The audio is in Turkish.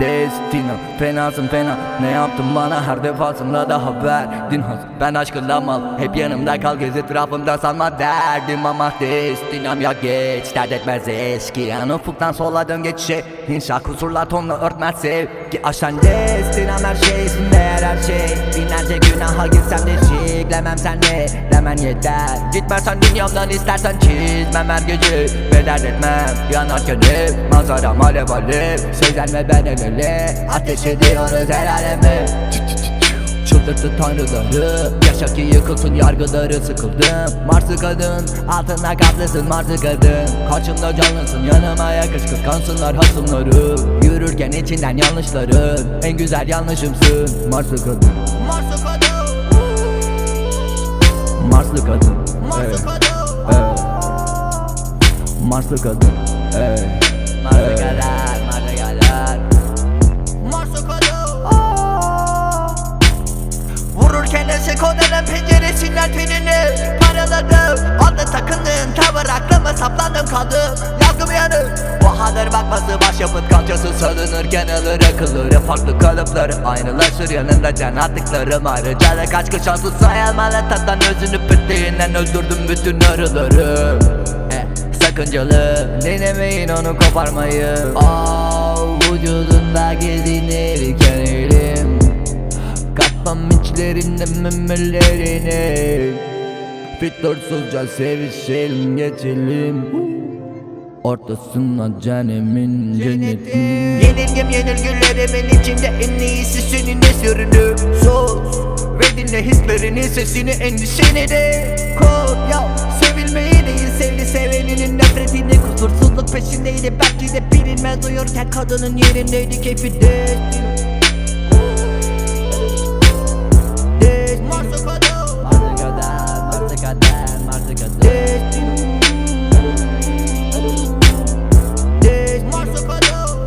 Destino. Fenasın fena. Ne yaptın bana? Her defasında da haber Din hazır ben aşkından mal Hep yanımda kal. Gez etrafımda sanma derdim ama Destinam ya geç. Dert etmez eski Yan ufuktan sola dön geçişe İnşa kusurlar tonla örtmez sevgi. Aşan destinam her şeysin değer her şey. Binlerce günaha girsem de şiklemem senle Demen yeter. Gitmezsen dünyamdan istersen çizmem her gece Ve dert etmem yanarken hep Manzaram alev alev Sezen ve ben el ele Ateş ediyoruz her aleme. Çıldırttı tanrıları Yaşa ki yıkılsın yargıları sıkıldım. Marslı kadın altına kaplısın Marslı kadın. Karşımda canlısın yanıma yakış kıskansınlar hasımları. Yürürken içinden yanlışların En güzel yanlışımsın. Marslı kadın. Marslı kadın. Marslı kadın. Marslı kadın. Marslı kadın. Evet Anda takındın tavır aklıma saplandım kaldım. Yargım yanık Bahadır bakması başyapıt kalçası salınırken alır akılları Farklı kalıpları aynılaşır yanında can attıklarım Ayrıca kaç kış şansı sayılmalı tattan özünü püttüğünden öldürdüm bütün arıları. Eh, Sakıncalı denemeyin onu koparmayı Aa, Vücudunda gezinirken elim. Katmam içlerinde memelerini Fittorsuzca sevişelim geçelim. Ortasına cehennemin cennetin Yenilgim yenilgilerimin içinde en iyisi senin eserini Sus ve dinle hislerinin sesini endişeni de. Kod ya Sevilmeyi değil sevdi seveninin nefretini. Kusursuzluk peşindeydi belki de bilinmez. Uyurken kadının yerindeydi keyfi de think I done. Marshall Cadeau.